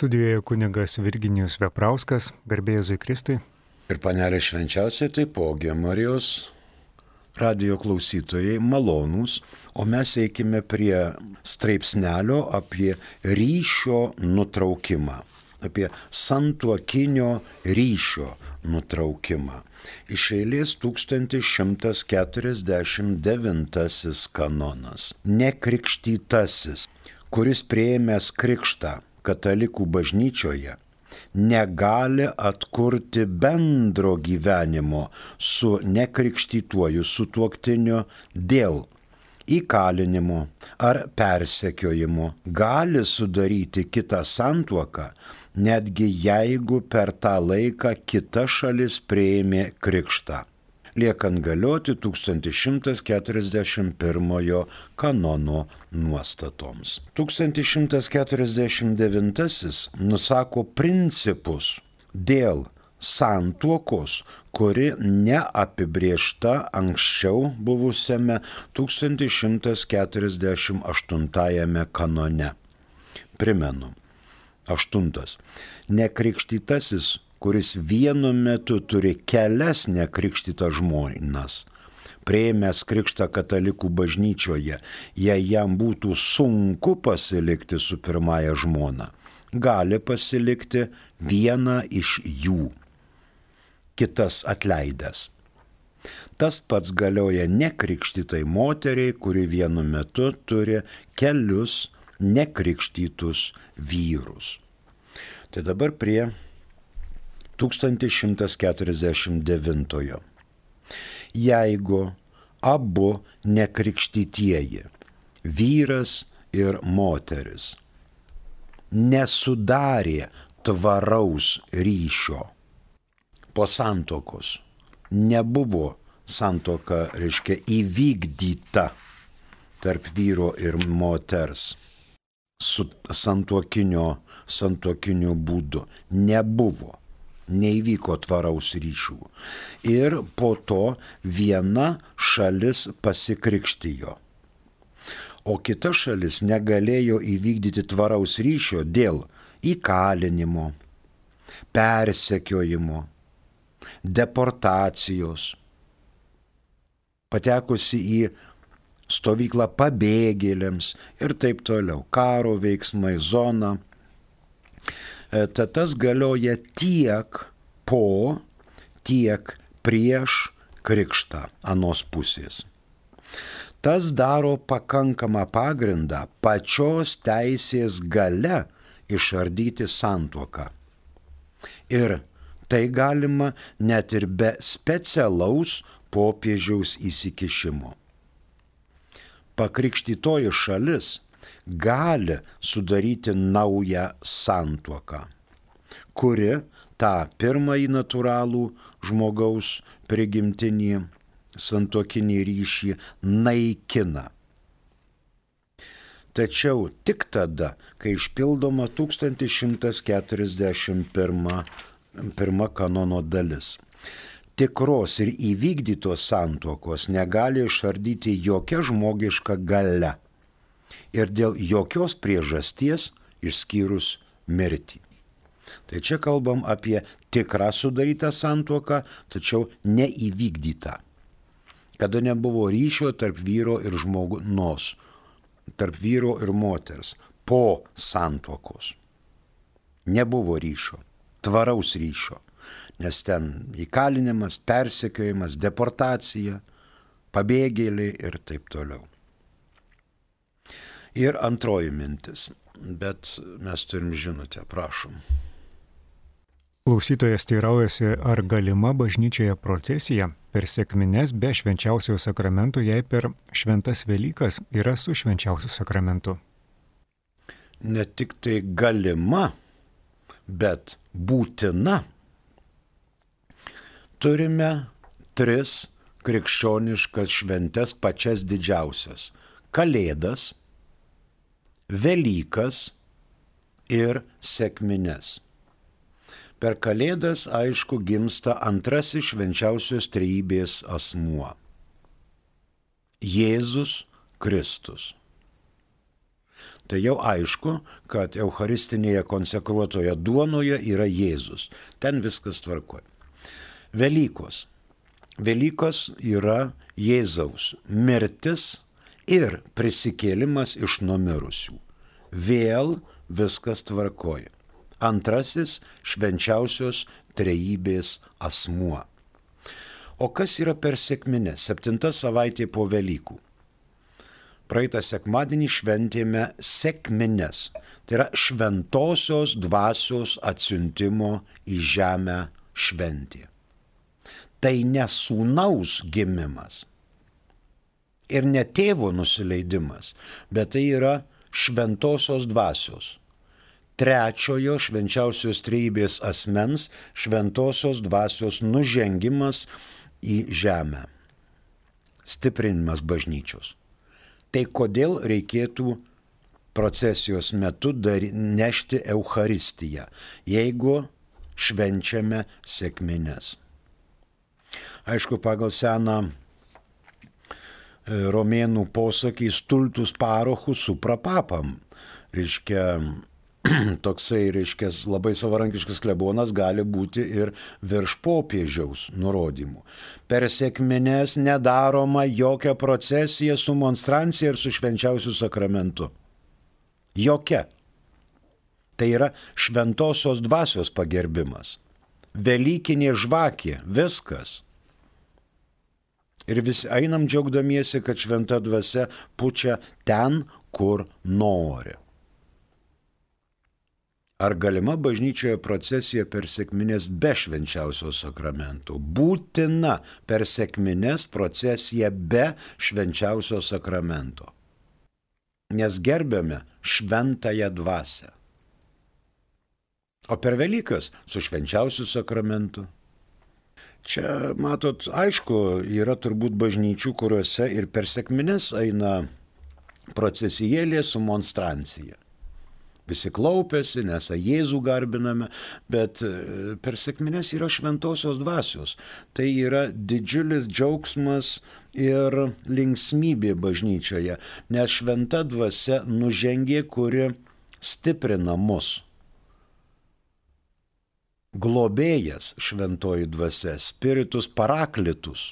Studijoje kunigas Virginijus Veprauskas, garbėjai Kristui. Ir panelė švenčiausiai taipogi Marijos radio klausytojai malonūs, o mes eikime prie straipsnelio apie ryšio nutraukimą, apie santuokinio ryšio nutraukimą. Iš eilės 1149 kanonas. Nekrikštytasis, kuris prieėmęs krikštą katalikų bažnyčioje, negali atkurti bendro gyvenimo su nekrikštytuoju sutuoktiniu dėl įkalinimo ar persekiojimo, gali sudaryti kitą santuoką, netgi jeigu per tą laiką kita šalis prieimė krikštą liekant galioti 1141 kanono nuostatoms. 1149 nusako principus dėl santuokos, kuri neapibriešta anksčiau buvusiame 1148 kanone. Primenu. Aštuntas. Nekrikštytasis kuris vienu metu turi kelias nekrikštytas žmonas. Prieimęs krikštą katalikų bažnyčioje, jei jam būtų sunku pasilikti su pirmąja žmona, gali pasilikti vieną iš jų, kitas atleidęs. Tas pats galioja nekrikštytai moteriai, kuri vienu metu turi kelius nekrikštytus vyrus. Tai dabar prie 1149. Jeigu abu nekrikštytieji, vyras ir moteris, nesudarė tvaraus ryšio po santokos, nebuvo santoka, reiškia, įvykdyta tarp vyro ir moters su santuokinio, santuokinio būdu, nebuvo neįvyko tvaraus ryšių. Ir po to viena šalis pasikrikštijo. O kita šalis negalėjo įvykdyti tvaraus ryšio dėl įkalinimo, persekiojimo, deportacijos, patekusi į stovyklą pabėgėliams ir taip toliau, karo veiksmai, zona tad tas galioja tiek po, tiek prieš krikštą anos pusės. Tas daro pakankamą pagrindą pačios teisės gale išardyti santuoką. Ir tai galima net ir be specialaus popiežiaus įsikišimo. Pakrikštytoji šalis gali sudaryti naują santuoką, kuri tą pirmąjį natūralų žmogaus prigimtinį santuokinį ryšį naikina. Tačiau tik tada, kai išpildoma 1141 kanono dalis. Tikros ir įvykdytos santuokos negali išardyti jokia žmogiška gale ir dėl jokios priežasties išskyrus mirtį. Tai čia kalbam apie tikrą sudarytą santuoką, tačiau neįvykdytą. Kada nebuvo ryšio tarp vyro ir žmogus, tarp vyro ir moters po santuokos. Nebuvo ryšio, tvaraus ryšio, nes ten įkalinimas, persekiojimas, deportacija, pabėgėliai ir taip toliau. Ir antroji mintis, bet mes turim žinutę, prašom. Klausytojas teiraujasi, ar galima bažnyčioje procesija per sėkmines be švenčiausiojo sakramento, jei per šventas Velykas yra su švenčiausiu sakramentu. Ne tik tai galima, bet būtina. Turime tris krikščioniškas šventes pačias didžiausias - Kalėdas, Velykas ir sėkmines. Per Kalėdas, aišku, gimsta antrasis švenčiausios trejybės asmuo - Jėzus Kristus. tai jau aišku, kad Eucharistinėje konsekruotoje duonoje yra Jėzus. Ten viskas tvarkoja. Velykos. Velykos yra Jėzaus mirtis ir prisikėlimas iš numirusių. Vėl viskas tvarkoja. Antrasis švenčiausios trejybės asmuo. O kas yra per sėkminę? Septinta savaitė po Velykų. Praeitą sekmadienį šventėme sėkmines. Tai yra šventosios dvasios atsiuntimo į žemę šventė. Tai nesūnaus gimimas ir ne tėvo nusileidimas, bet tai yra šventosios dvasios. Trečiojo švenčiausios trejybės asmens šventosios dvasios nužengimas į žemę. Stiprinimas bažnyčios. Tai kodėl reikėtų procesijos metu dar, nešti Eucharistiją, jeigu švenčiame sėkmines. Aišku, pagal seną romėnų posakį stultus parochus suprapapam. Reiškia, toksai, reiškia, labai savarankiškas klebonas gali būti ir virš popiežiaus nurodymų. Per sėkmines nedaroma jokia procesija su monstrancija ir su švenčiausiu sakramentu. Jokia. Tai yra šventosios dvasios pagerbimas. Velykinė žvakė, viskas. Ir visi einam džiaugdamiesi, kad šventa dvasia pučia ten, kur nori. Ar galima bažnyčioje procesija per sėkminės be švenčiausio sakramento? Būtina per sėkminės procesija be švenčiausio sakramento. Nes gerbiame šventąją dvasę. O per Velykas su švenčiausiu sakramentu. Čia, matot, aišku, yra turbūt bažnyčių, kuriuose ir per sėkminės eina procesijėlė su monstrancija visi klaupiasi, nes Jėzų garbiname, bet e, per sėkmines yra šventosios dvasios. Tai yra didžiulis džiaugsmas ir linksmybė bažnyčioje, nes šventa dvasia nužengė, kuri stiprina mus. Globėjas šventoji dvasia, spiritus paraklitus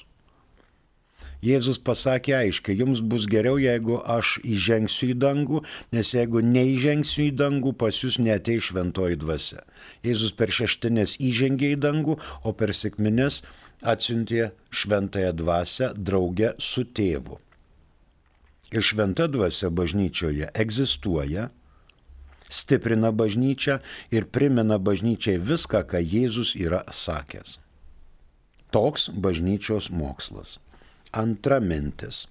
Jėzus pasakė aiškiai, jums bus geriau, jeigu aš įžengsiu į dangų, nes jeigu neįžengsiu į dangų, pas jūs netei šventoji dvasia. Jėzus per šeštinės įžengė į dangų, o per sėkminės atsiuntė šventąją dvasę draugę su tėvu. Ir šventa dvasia bažnyčioje egzistuoja, stiprina bažnyčią ir primena bažnyčiai viską, ką Jėzus yra sakęs. Toks bažnyčios mokslas. Antra mintis.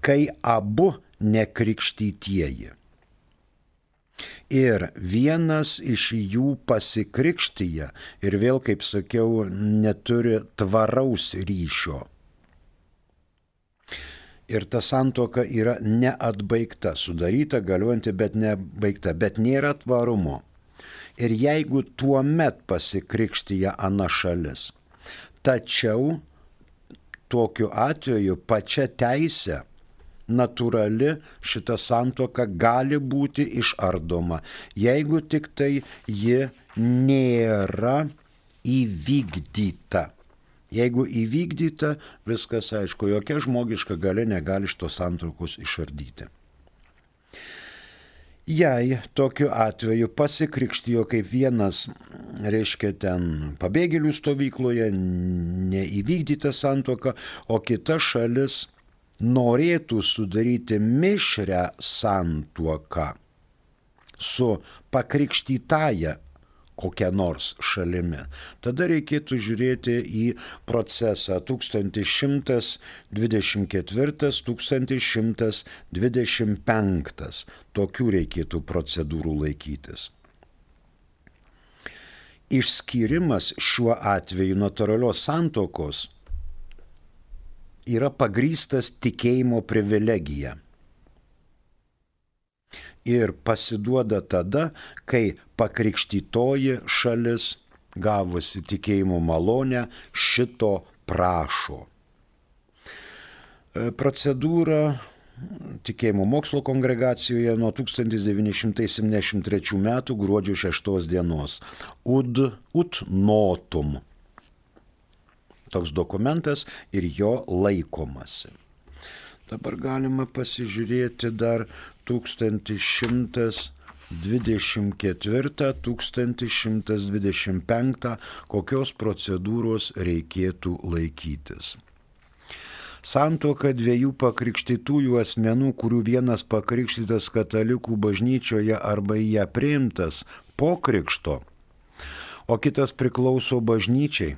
Kai abu nekrikštytieji ir vienas iš jų pasikrikštyje ir vėl, kaip sakiau, neturi tvaraus ryšio. Ir ta santoka yra neatbaigta, sudaryta, galiuojanti, bet nebaigta, bet nėra tvarumo. Ir jeigu tuo met pasikrikštyje ana šalis, tačiau tokiu atveju pačia teisė natūrali šita santoka gali būti išardoma, jeigu tik tai ji nėra įvykdyta. Jeigu įvykdyta, viskas aišku, jokia žmogiška gali negali iš tos santraukos išardyti. Jei tokiu atveju pasikrikštijo kaip vienas, reiškia ten pabėgėlių stovykloje, neįvykdyta santoka, o kita šalis norėtų sudaryti mišrę santuoką su pakrikštytaja kokia nors šalimi. Tada reikėtų žiūrėti į procesą 1124-1125. Tokių reikėtų procedūrų laikytis. Išskyrimas šiuo atveju natūralios santokos yra pagrystas tikėjimo privilegija ir pasiduoda tada, kai pakrikštytoji šalis, gavusi tikėjimo malonę, šito prašo. E, procedūra tikėjimo mokslo kongregacijoje nuo 1973 m. gruodžio 6 dienos. Ud, ut notum. Toks dokumentas ir jo laikomasi. Dabar galima pasižiūrėti dar 1124-1125, kokios procedūros reikėtų laikytis. Santoka dviejų pakrikštytųjų asmenų, kurių vienas pakrikštytas katalikų bažnyčioje arba į ją priimtas po krikšto, o kitas priklauso bažnyčiai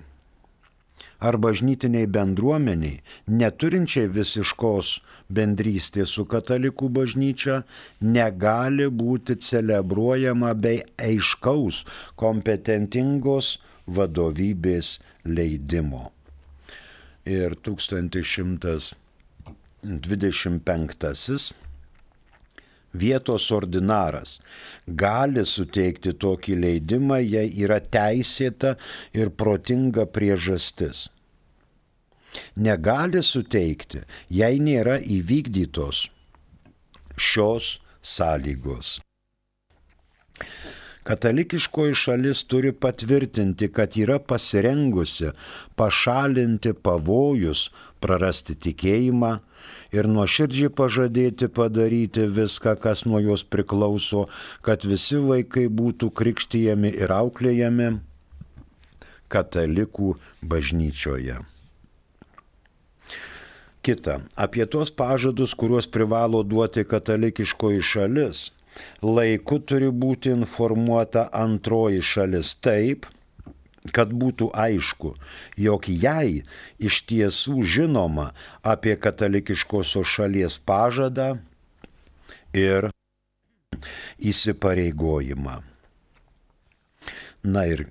ar bažnytiniai bendruomeniai, neturinčiai visiškos bendrystės su katalikų bažnyčia, negali būti celebruojama bei aiškaus kompetentingos vadovybės leidimo. Ir 1125 vietos ordinaras gali suteikti tokį leidimą, jei yra teisėta ir protinga priežastis. Negali suteikti, jei nėra įvykdytos šios sąlygos. Katalikiškoji šalis turi patvirtinti, kad yra pasirengusi pašalinti pavojus, prarasti tikėjimą ir nuoširdžiai pažadėti padaryti viską, kas nuo jos priklauso, kad visi vaikai būtų krikštyjami ir auklėjami katalikų bažnyčioje. Kita, apie tuos pažadus, kuriuos privalo duoti katalikiškoji šalis laiku turi būti informuota antroji šalis taip, kad būtų aišku, jog jai iš tiesų žinoma apie katalikiškosios šalies pažadą ir įsipareigojimą. Na ir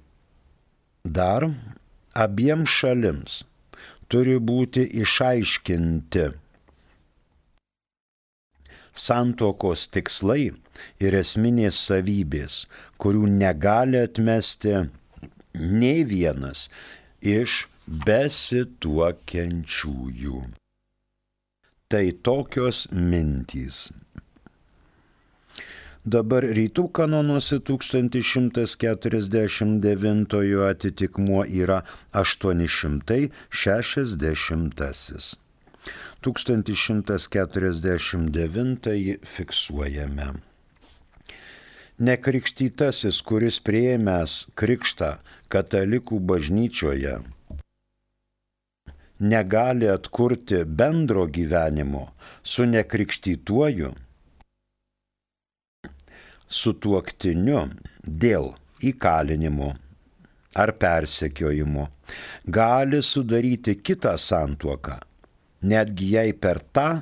dar abiem šalims turi būti išaiškinti santokos tikslai ir esminės savybės, kurių negali atmesti nei vienas iš besituokiančiųjų. Tai tokios mintys. Dabar rytų kanonuose 1149 atitikmuo yra 860. 1149 fiksuojame. Nekrikštytasis, kuris prieėmęs krikštą katalikų bažnyčioje, negali atkurti bendro gyvenimo su nekrikštytuoju, su tuoktiniu dėl įkalinimo ar persekiojimo, gali sudaryti kitą santuoką netgi jei per tą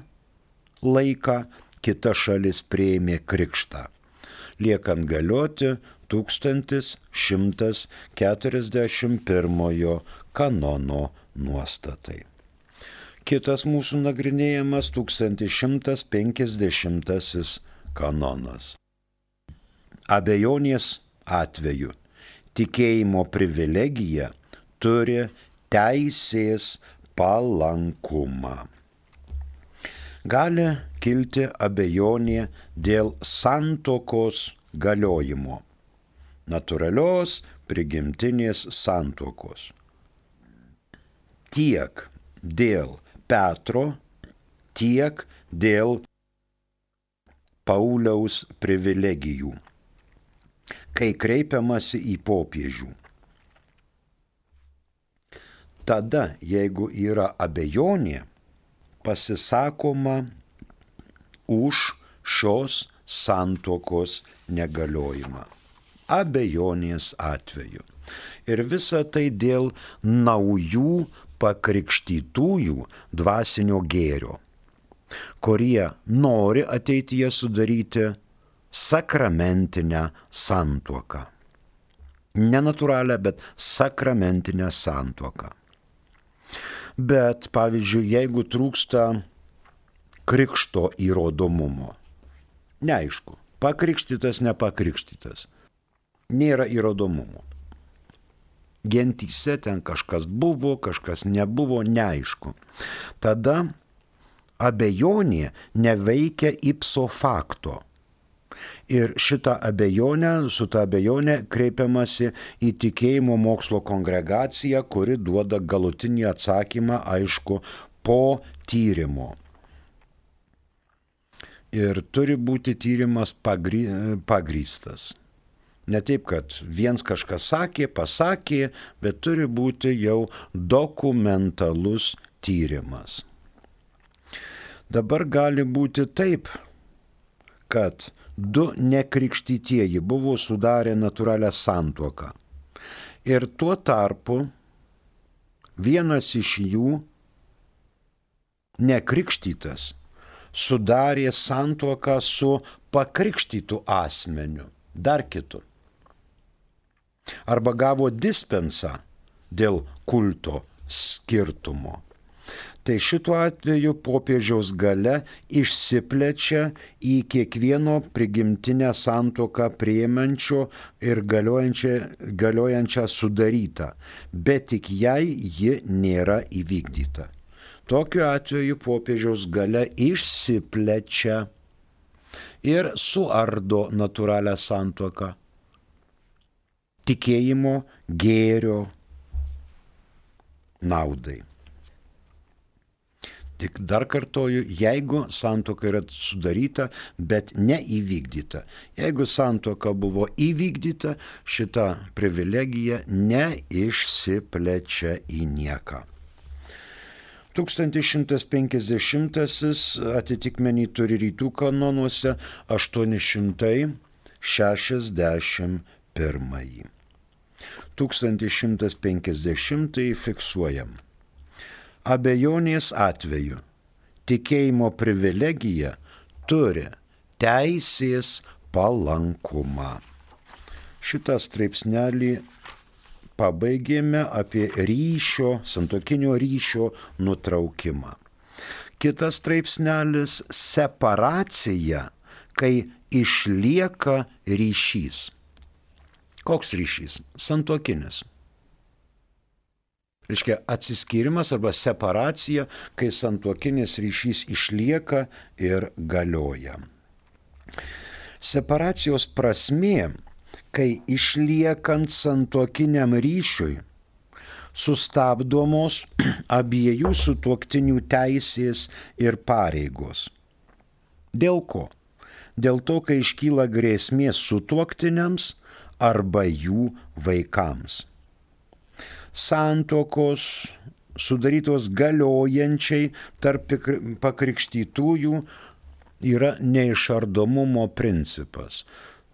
laiką kita šalis prieimė krikštą, liekant galioti 1141 kanono nuostatai. Kitas mūsų nagrinėjamas 1150 kanonas. Abejonės atveju tikėjimo privilegija turi teisės palankumą. Gali kilti abejonė dėl santokos galiojimo, natūralios prigimtinės santokos. Tiek dėl Petro, tiek dėl Pauliaus privilegijų, kai kreipiamasi į popiežių tada, jeigu yra abejonė, pasisakoma už šios santokos negaliojimą. Abejonės atveju. Ir visa tai dėl naujų pakrikštytųjų dvasinio gėrio, kurie nori ateityje sudaryti sakramentinę santuoką. Nenatūralią, bet sakramentinę santuoką. Bet, pavyzdžiui, jeigu trūksta krikšto įrodomumo, neaišku, pakrikštytas, nepakrikštytas, nėra įrodomumo. Gentyse ten kažkas buvo, kažkas nebuvo, neaišku. Tada abejonė neveikia ipso fakto. Ir šitą abejonę, su tą abejonę kreipiamasi į tikėjimo mokslo kongregaciją, kuri duoda galutinį atsakymą, aišku, po tyrimo. Ir turi būti tyrimas pagry, pagrystas. Ne taip, kad viens kažkas sakė, pasakė, bet turi būti jau dokumentalus tyrimas. Dabar gali būti taip, kad du nekrikštytieji buvo sudarę natūralią santuoką. Ir tuo tarpu vienas iš jų, nekrikštytas, sudarė santuoką su pakrikštytu asmeniu, dar kitu. Arba gavo dispensą dėl kulto skirtumo tai šituo atveju popiežiaus gale išsiplečia į kiekvieno prigimtinę santoką prieimančio ir galiojančią, galiojančią sudarytą, bet tik jai ji nėra įvykdyta. Tokiu atveju popiežiaus gale išsiplečia ir suardo natūralią santoką. Tikėjimo gėrio naudai. Tik dar kartoju, jeigu santoka yra sudaryta, bet neįvykdyta. Jeigu santoka buvo įvykdyta, šita privilegija neišsiplečia į nieką. 1150 atitikmenį turi rytų kanonuose 861. 1150 fiksuojam abejonės atveju tikėjimo privilegija turi teisės palankumą. Šitą straipsnelį pabaigėme apie ryšio, santokinio ryšio nutraukimą. Kitas straipsnelis - separacija, kai išlieka ryšys. Koks ryšys? Santokinis. Reiškia atsiskyrimas arba separacija, kai santuokinis ryšys išlieka ir galioja. Separacijos prasmė, kai išliekant santuokiniam ryšiui sustabdomos abiejų sutuoktinių teisės ir pareigos. Dėl ko? Dėl to, kai iškyla grėsmė sutuoktiniams arba jų vaikams santokos sudarytos galiojančiai tarp pakrikštytųjų yra neišardomumo principas.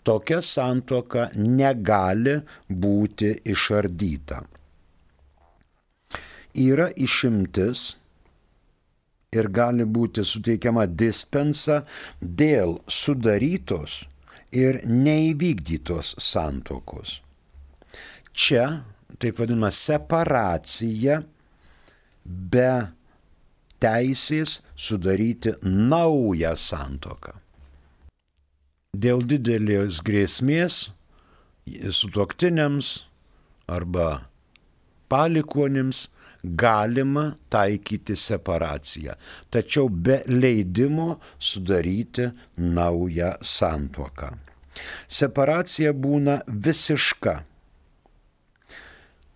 Tokia santoka negali būti išardyta. Yra išimtis ir gali būti suteikiama dispensa dėl sudarytos ir neįvykdytos santokos. Čia taip vadinama separacija be teisės sudaryti naują santoką. Dėl didelės grėsmės sutoktiniams arba palikuonims galima taikyti separaciją, tačiau be leidimo sudaryti naują santuoką. Separacija būna visiška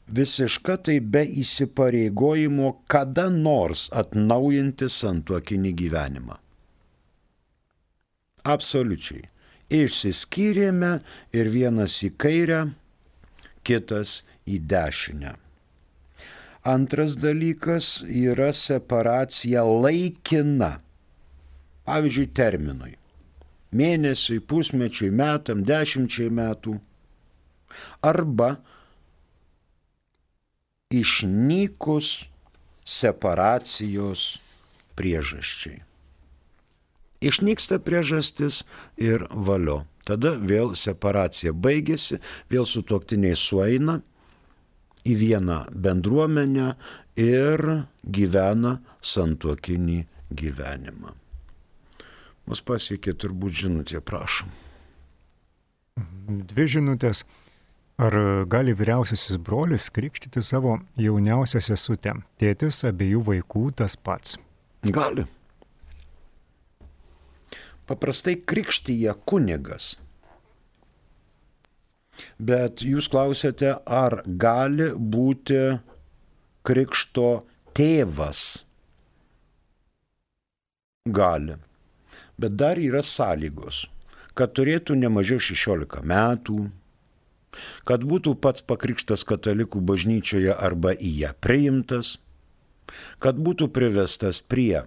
visiška tai be įsipareigojimo kada nors atnaujinti santuokinį gyvenimą. Absoliučiai. Išsiskyrėme ir vienas į kairę, kitas į dešinę. Antras dalykas yra separacija laikina. Pavyzdžiui, terminui. Mėnesiui, pusmečiui, metam, dešimčiai metų. Arba išnykus separacijos priežasčiai. Išnyksta priežastis ir valio. Tada vėl separacija baigėsi, vėl sutoktiniai sueina į vieną bendruomenę ir gyvena santuokinį gyvenimą. Mus pasiekė turbūt žinutė, prašom. Dvi žinutės. Ar gali vyriausiasis brolis krikštyti savo jauniausią sesutę? Tėtis abiejų vaikų tas pats. Gali. paprastai krikštyje kunigas. Bet jūs klausėte, ar gali būti krikšto tėvas. Gali. Bet dar yra sąlygos, kad turėtų ne mažiau 16 metų, kad būtų pats pakrikštas katalikų bažnyčioje arba į ją priimtas, kad būtų privestas prie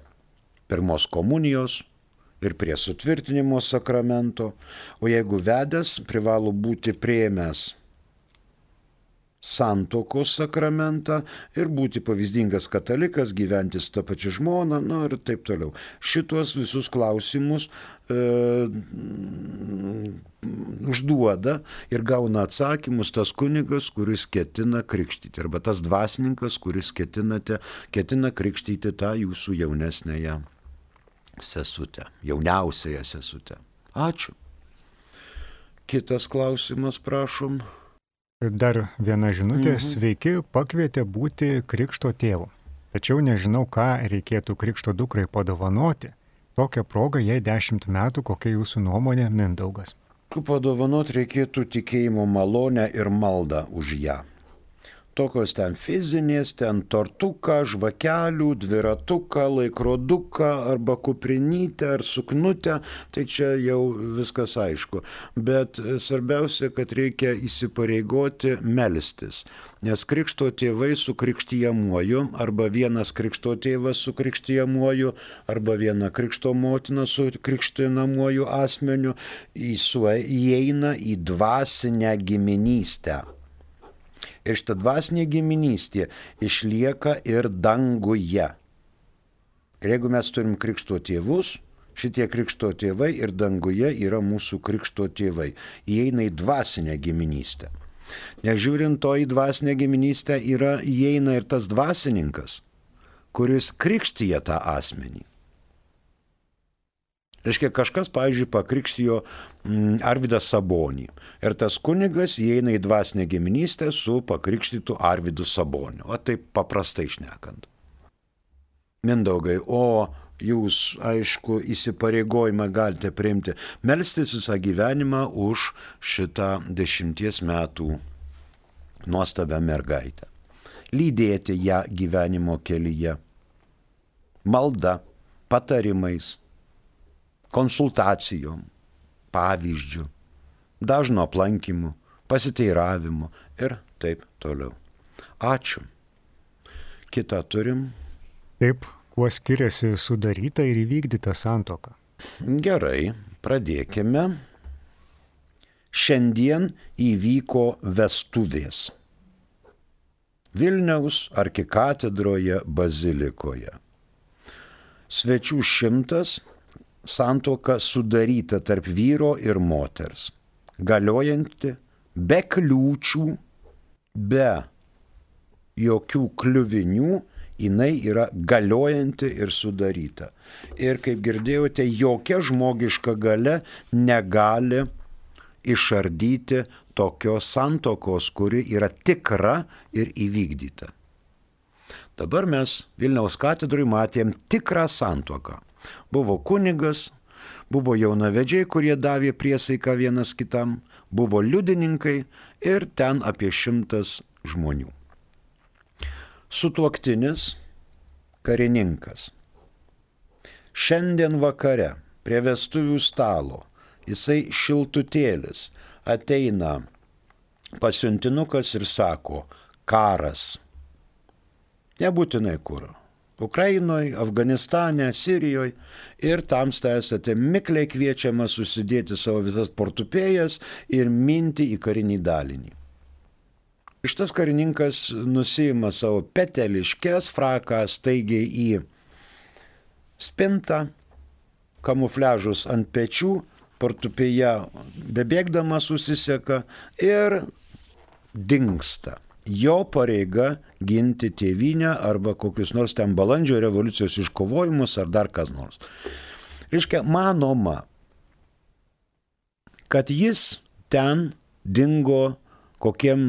pirmos komunijos ir prie sutvirtinimo sakramento, o jeigu vedęs, privalo būti prieimęs santokos sakramentą ir būti pavyzdingas katalikas, gyventi su tą pačią žmoną, na ir taip toliau. Šitos visus klausimus e, užduoda ir gauna atsakymus tas kunigas, kuris ketina krikštyti, arba tas dvasininkas, kuris ketinate, ketina krikštyti tą jūsų jaunesnėje sesutę, jauniausiąją sesutę. Ačiū. Kitas klausimas, prašom. Dar viena žinutė. Mhm. Sveiki, pakvietė būti krikšto tėvu. Tačiau nežinau, ką reikėtų krikšto dukrai padovanoti. Tokią progą jai dešimt metų, kokia jūsų nuomonė, Mindaugas. Padovanoti reikėtų tikėjimo malonę ir maldą už ją tokios ten fizinės, ten tortuką, žvakelių, dviratuką, laikroduką arba kuprinytę ar suknutę, tai čia jau viskas aišku. Bet svarbiausia, kad reikia įsipareigoti melstis. Nes krikšto tėvai su krikštijamuoju, arba vienas krikšto tėvas su krikštijamuoju, arba viena krikšto motina su krikštinamuoju asmeniu įeina į dvasinę giminystę. Ir šita dvasinė giminystė išlieka ir danguje. Ir jeigu mes turim krikšto tėvus, šitie krikšto tėvai ir danguje yra mūsų krikšto tėvai. Įeina į dvasinę giminystę. Nežiūrint to į dvasinę giminystę yra įeina ir tas dvasininkas, kuris krikštyje tą asmenį. Reiškia, kažkas, pavyzdžiui, pakrikštijo mm, Arvidą Sabonį. Ir tas kunigas įeina į dvasinę giminystę su pakrikštytu Arvidu Saboniu. O taip paprastai išnekant. Mindaugai, o jūs, aišku, įsipareigojimą galite priimti, melstis visą gyvenimą už šitą dešimties metų nuostabią mergaitę. Lydėti ją gyvenimo kelyje. Malda, patarimais, konsultacijom, pavyzdžių, dažno aplankimu, pasiteiravimu ir taip toliau. Ačiū. Kita turim. Taip, kuo skiriasi sudaryta ir įvykdyta santoka? Gerai, pradėkime. Šiandien įvyko vestuvės. Vilniaus arkikatedroje bazilikoje. Svečių šimtas santoka sudaryta tarp vyro ir moters, galiojanti be kliūčių, be jokių kliuvinių, jinai yra galiojanti ir sudaryta. Ir kaip girdėjote, jokia žmogiška gale negali išardyti tokios santokos, kuri yra tikra ir įvykdyta. Dabar mes Vilniaus katedrui matėm tikrą santoką. Buvo kunigas, buvo jaunavedžiai, kurie davė priesaiką vienas kitam, buvo liudininkai ir ten apie šimtas žmonių. Sutuoktinis karininkas. Šiandien vakare prie vestuvių stalo jisai šiltutėlis ateina pasiuntinukas ir sako, karas. Nebūtinai kur. Ukrainoje, Afganistane, Sirijoje ir tamsta esate mikliai kviečiama susidėti savo visas portupėjas ir minti į karinį dalinį. Šitas karininkas nusima savo peteliškės fraką staigiai į spintą, kamufliažus ant pečių, portupėje bebėgdamas susiseka ir dinksta jo pareiga ginti tėvynę arba kokius nors ten balandžio revoliucijos iškovojimus ar dar kas nors. Reiškia, manoma, kad jis ten dingo kokiem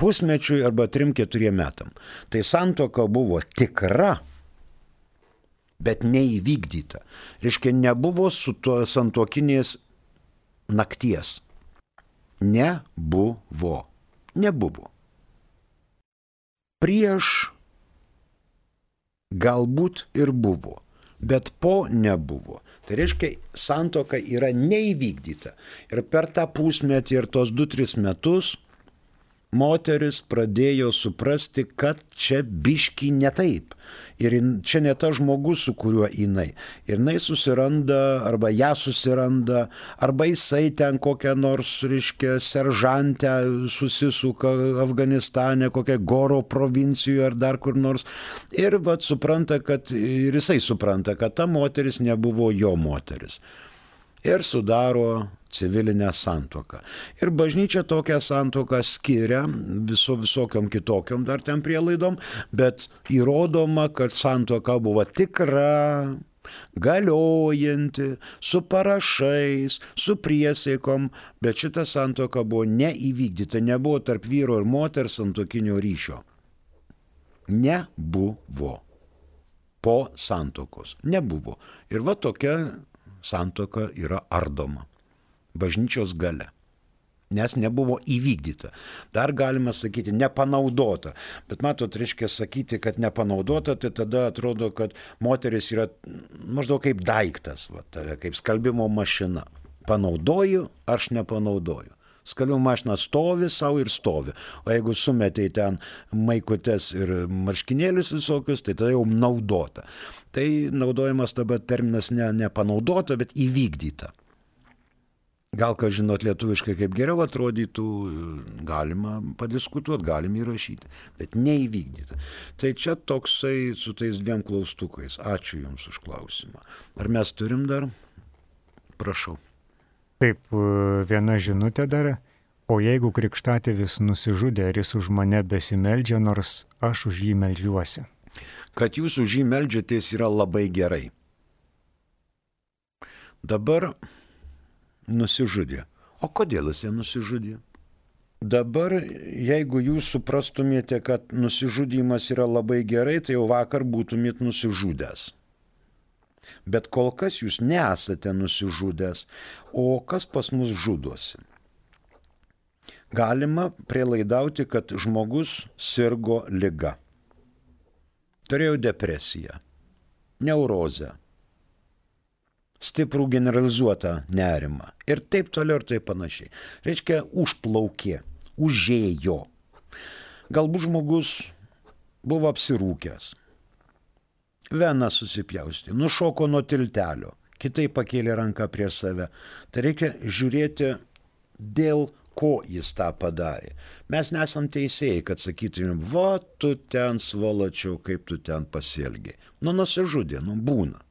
pusmečiui arba trim keturiem metam. Tai santoka buvo tikra, bet neįvykdyta. Reiškia, nebuvo su tuo santokinės nakties. Nebuvo. Nebuvo. Prieš galbūt ir buvo, bet po nebuvo. Tai reiškia, santoka yra neįvykdyta. Ir per tą pusmetį ir tos 2-3 metus moteris pradėjo suprasti, kad čia biški ne taip. Ir čia ne ta žmogus, su kuriuo jinai. Ir jinai susiranda, arba ją susiranda, arba jisai ten kokią nors, reiškia, seržantę susisuka Afganistane, kokią Goro provincijoje ar dar kur nors. Ir vad supranta, kad ir jisai supranta, kad ta moteris nebuvo jo moteris. Ir sudaro civilinę santoką. Ir bažnyčia tokią santoką skiria viso visokiam kitokiam dar ten prielaidom, bet įrodoma, kad santoka buvo tikra, galiojanti, su parašais, su priesaikom, bet šita santoka buvo neįvykdyta, nebuvo tarp vyro ir moters santokinio ryšio. Nebuvo. Po santokos. Nebuvo. Ir va tokia santoka yra ardoma bažnyčios gale. Nes nebuvo įvykdyta. Dar galima sakyti, nepanaudota. Bet matot, reiškia sakyti, kad nepanaudota, tai tada atrodo, kad moteris yra maždaug kaip daiktas, va, kaip skalbimo mašina. Panaudoju, aš nepanaudoju. Skalbimo mašina stovi savo ir stovi. O jeigu sumetai ten maikutes ir marškinėlius visokius, tai tada jau naudota. Tai naudojamas dabar terminas ne nepanaudota, bet įvykdyta. Gal, ką žinot lietuviškai, kaip geriau atrodytų, galima padiskutuoti, galim įrašyti, bet neįvykdyta. Tai čia toksai su tais dviem klaustukais. Ačiū Jums už klausimą. Ar mes turim dar? Prašau. Taip, viena žinutė dar. O jeigu krikštatėvis nusižudė, ar jis už mane besimeldžia, nors aš už jį melžiuosi? Kad jūs už jį melžiatės yra labai gerai. Dabar nusižudė. O kodėl jisai nusižudė? Dabar, jeigu jūs suprastumėte, kad nusižudymas yra labai gerai, tai jau vakar būtumėt nusižudęs. Bet kol kas jūs nesate nusižudęs, o kas pas mus žudosi? Galima prielaidauti, kad žmogus sirgo lyga. Turėjau depresiją, neurozę, stiprų generalizuotą nerimą. Ir taip toliau ir taip panašiai. Reiškia, užplaukė, užėjo. Galbūt žmogus buvo apsirūkęs. Veną susipjausti, nušoko nuo tiltelio, kitai pakėlė ranką prie save. Tai reikia žiūrėti, dėl ko jis tą padarė. Mes nesam teisėjai, kad sakytumėm, va, tu ten svoločiau, kaip tu ten pasielgiai. Nu, nusižudė, nu, būna.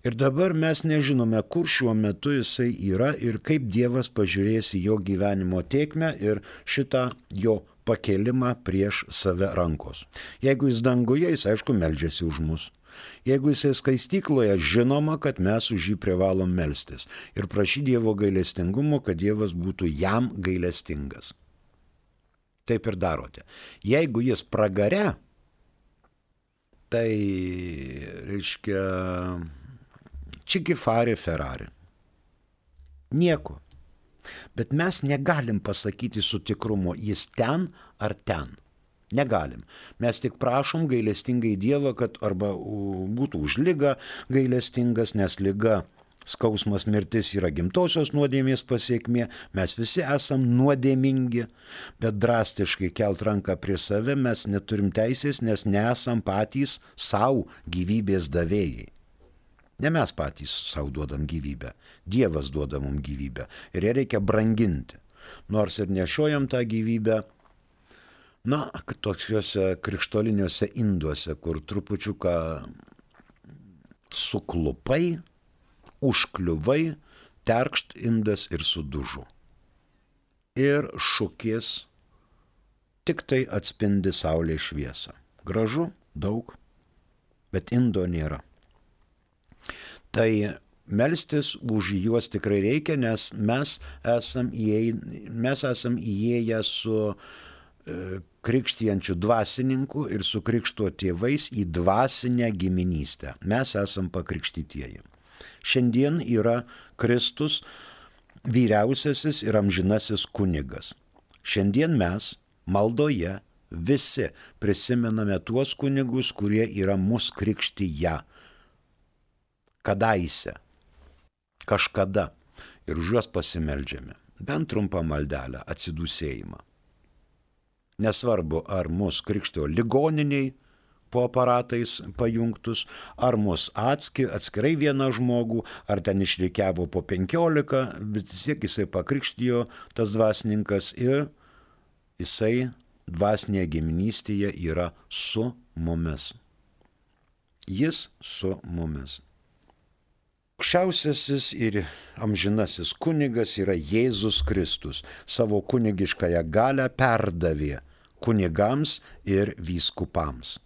Ir dabar mes nežinome, kur šiuo metu jisai yra ir kaip Dievas pažiūrės į jo gyvenimo tiekmę ir šitą jo pakelimą prieš save rankos. Jeigu jis danguje, jis aišku meldžiasi už mus. Jeigu jisai skaistykloje, žinoma, kad mes už jį privalom melstis ir prašyti Dievo gailestingumo, kad Dievas būtų jam gailestingas. Taip ir darote. Jeigu jis pragare, tai reiškia Čigi farė Ferrari. Nieko. Bet mes negalim pasakyti su tikrumu, jis ten ar ten. Negalim. Mes tik prašom gailestingai Dievą, kad arba būtų už lygą gailestingas, nes lyga, skausmas, mirtis yra gimtosios nuodėmės pasiekmė, mes visi esam nuodėmingi, bet drastiškai kelt ranką prie save mes neturim teisės, nes nesam patys savo gyvybės davėjai. Ne mes patys savo duodam gyvybę, Dievas duoda mums gyvybę ir ją reikia branginti. Nors ir nešiojam tą gyvybę, na, tokiuose krikštoliniuose induose, kur trupučiuką suklupai, užkliuvai, terkšt indas ir sudužu. Ir šūkis tik tai atspindi saulės šviesą. Gražu, daug, bet indo nėra. Tai melstis už juos tikrai reikia, nes mes esam, įėj, mes esam įėję su krikštijančių dvasininkų ir su krikšto tėvais į dvasinę giminystę. Mes esam pakrikštytieji. Šiandien yra Kristus vyriausiasis ir amžinasis kunigas. Šiandien mes maldoje visi prisimename tuos kunigus, kurie yra mus krikštyje. Kadaise, kažkada. Ir už juos pasimeldžiame. Bent trumpą maldelę, atsidusėjimą. Nesvarbu, ar mus krikšto ligoniniai po aparatais pajungtus, ar mus atski, atskirai vieną žmogų, ar ten išreikiavo po penkiolika, bet vis tiek jisai pakrikštijo tas dvasininkas ir jisai dvasinėje giminystėje yra su mumis. Jis su mumis. Aukščiausiasis ir amžinasis kunigas yra Jėzus Kristus. Savo kunigiškąją galę perdavė kunigams ir vyskupams.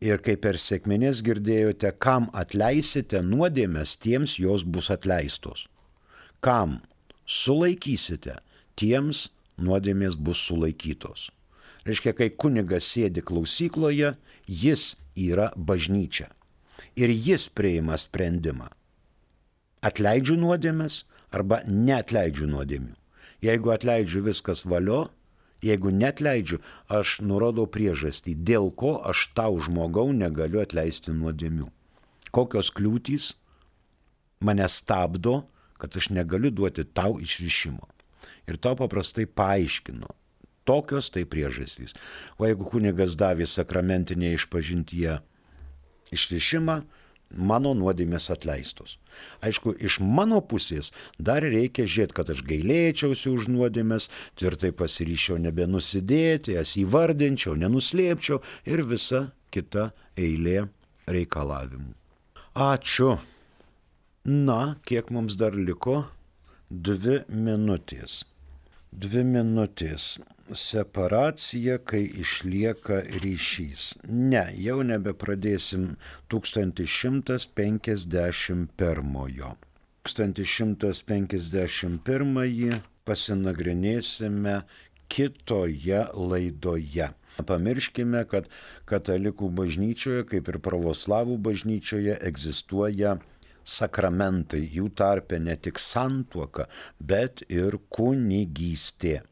Ir kaip per sėkminės girdėjote, kam atleisite nuodėmės, tiems jos bus atleistos. Kam sulaikysite, tiems nuodėmės bus sulaikytos. Reiškia, kai kunigas sėdi klausykloje, jis yra bažnyčia. Ir jis prieima sprendimą. Atleidžiu nuodėmės arba neatleidžiu nuodėmių. Jeigu atleidžiu viskas valio, jeigu netleidžiu, aš nurodau priežastį, dėl ko aš tau žmogau negaliu atleisti nuodėmių. Kokios kliūtys mane stabdo, kad aš negaliu duoti tau išrišimo ir tau paprastai paaiškino. Tokios tai priežastys. O jeigu kunigas davė sakramentinė išpažintyje išrišimą, mano nuodėmės atleistos. Aišku, iš mano pusės dar reikia žiūrėti, kad aš gailėčiausi už nuodėmės, tvirtai pasiryšiau nebenusidėti, jas įvardinčiau, nenuslėpčiau ir visa kita eilė reikalavimų. Ačiū. Na, kiek mums dar liko? Dvi minutės dvi minutės. Separacija, kai išlieka ryšys. Ne, jau nebepradėsim 1151. 1151 pasinagrinėsime kitoje laidoje. Pamirškime, kad katalikų bažnyčioje, kaip ir pravoslavų bažnyčioje, egzistuoja sakramentai, jų tarpe ne tik santuoka, bet ir kunigystė.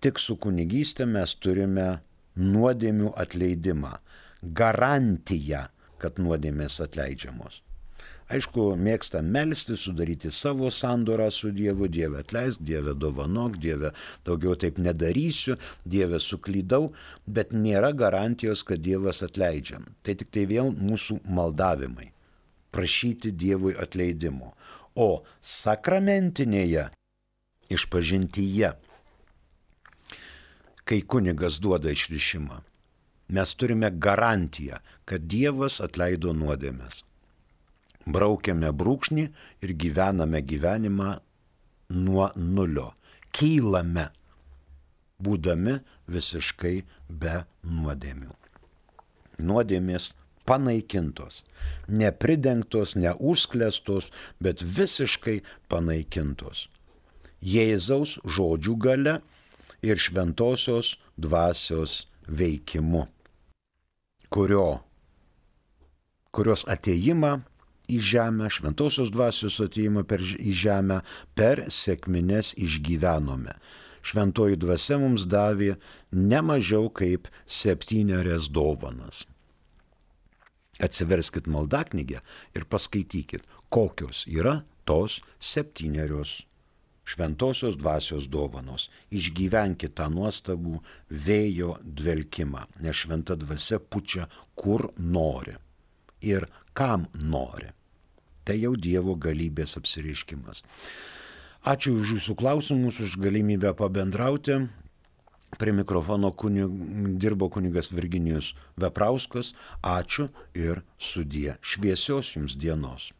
Tik su kunigystė mes turime nuodėmių atleidimą, garantiją, kad nuodėmės atleidžiamos. Aišku, mėgsta melstį, sudaryti savo sandorą su Dievu, Dieve atleisk, Dieve dovanok, Dieve daugiau taip nedarysiu, Dieve suklydau, bet nėra garantijos, kad Dievas atleidžia. Tai tik tai vėl mūsų maldavimai prašyti Dievui atleidimo. O sakramentinėje išpažintyje, kai kunigas duoda išrišimą, mes turime garantiją, kad Dievas atleido nuodėmės. Braukiame brūkšnį ir gyvename gyvenimą nuo nulio. Kylame, būdami visiškai be nuodėmių. Nuodėmės panaikintos. Nepridengtos, neužsklestos, bet visiškai panaikintos. Jėzaus žodžių gale ir šventosios dvasios veikimu, kurio, kurios ateimą į žemę, šventosios dvasios ateimą per, į žemę per sėkmines išgyvenome. Šventoji dvasia mums davė ne mažiau kaip septynerias dovanas. Atsiverskit maldaknygę ir paskaitykit, kokios yra tos septynerios šventosios dvasios dovanos. Išgyvenkit tą nuostabų vėjo dvelkimą, nes šventa dvasia pučia kur nori ir kam nori. Tai jau Dievo galybės apsireiškimas. Ačiū už Jūsų klausimus, už galimybę pabendrauti. Prie mikrofono kunig, dirbo kunigas Virginijus Veprauskas. Ačiū ir sudie. Šviesios jums dienos.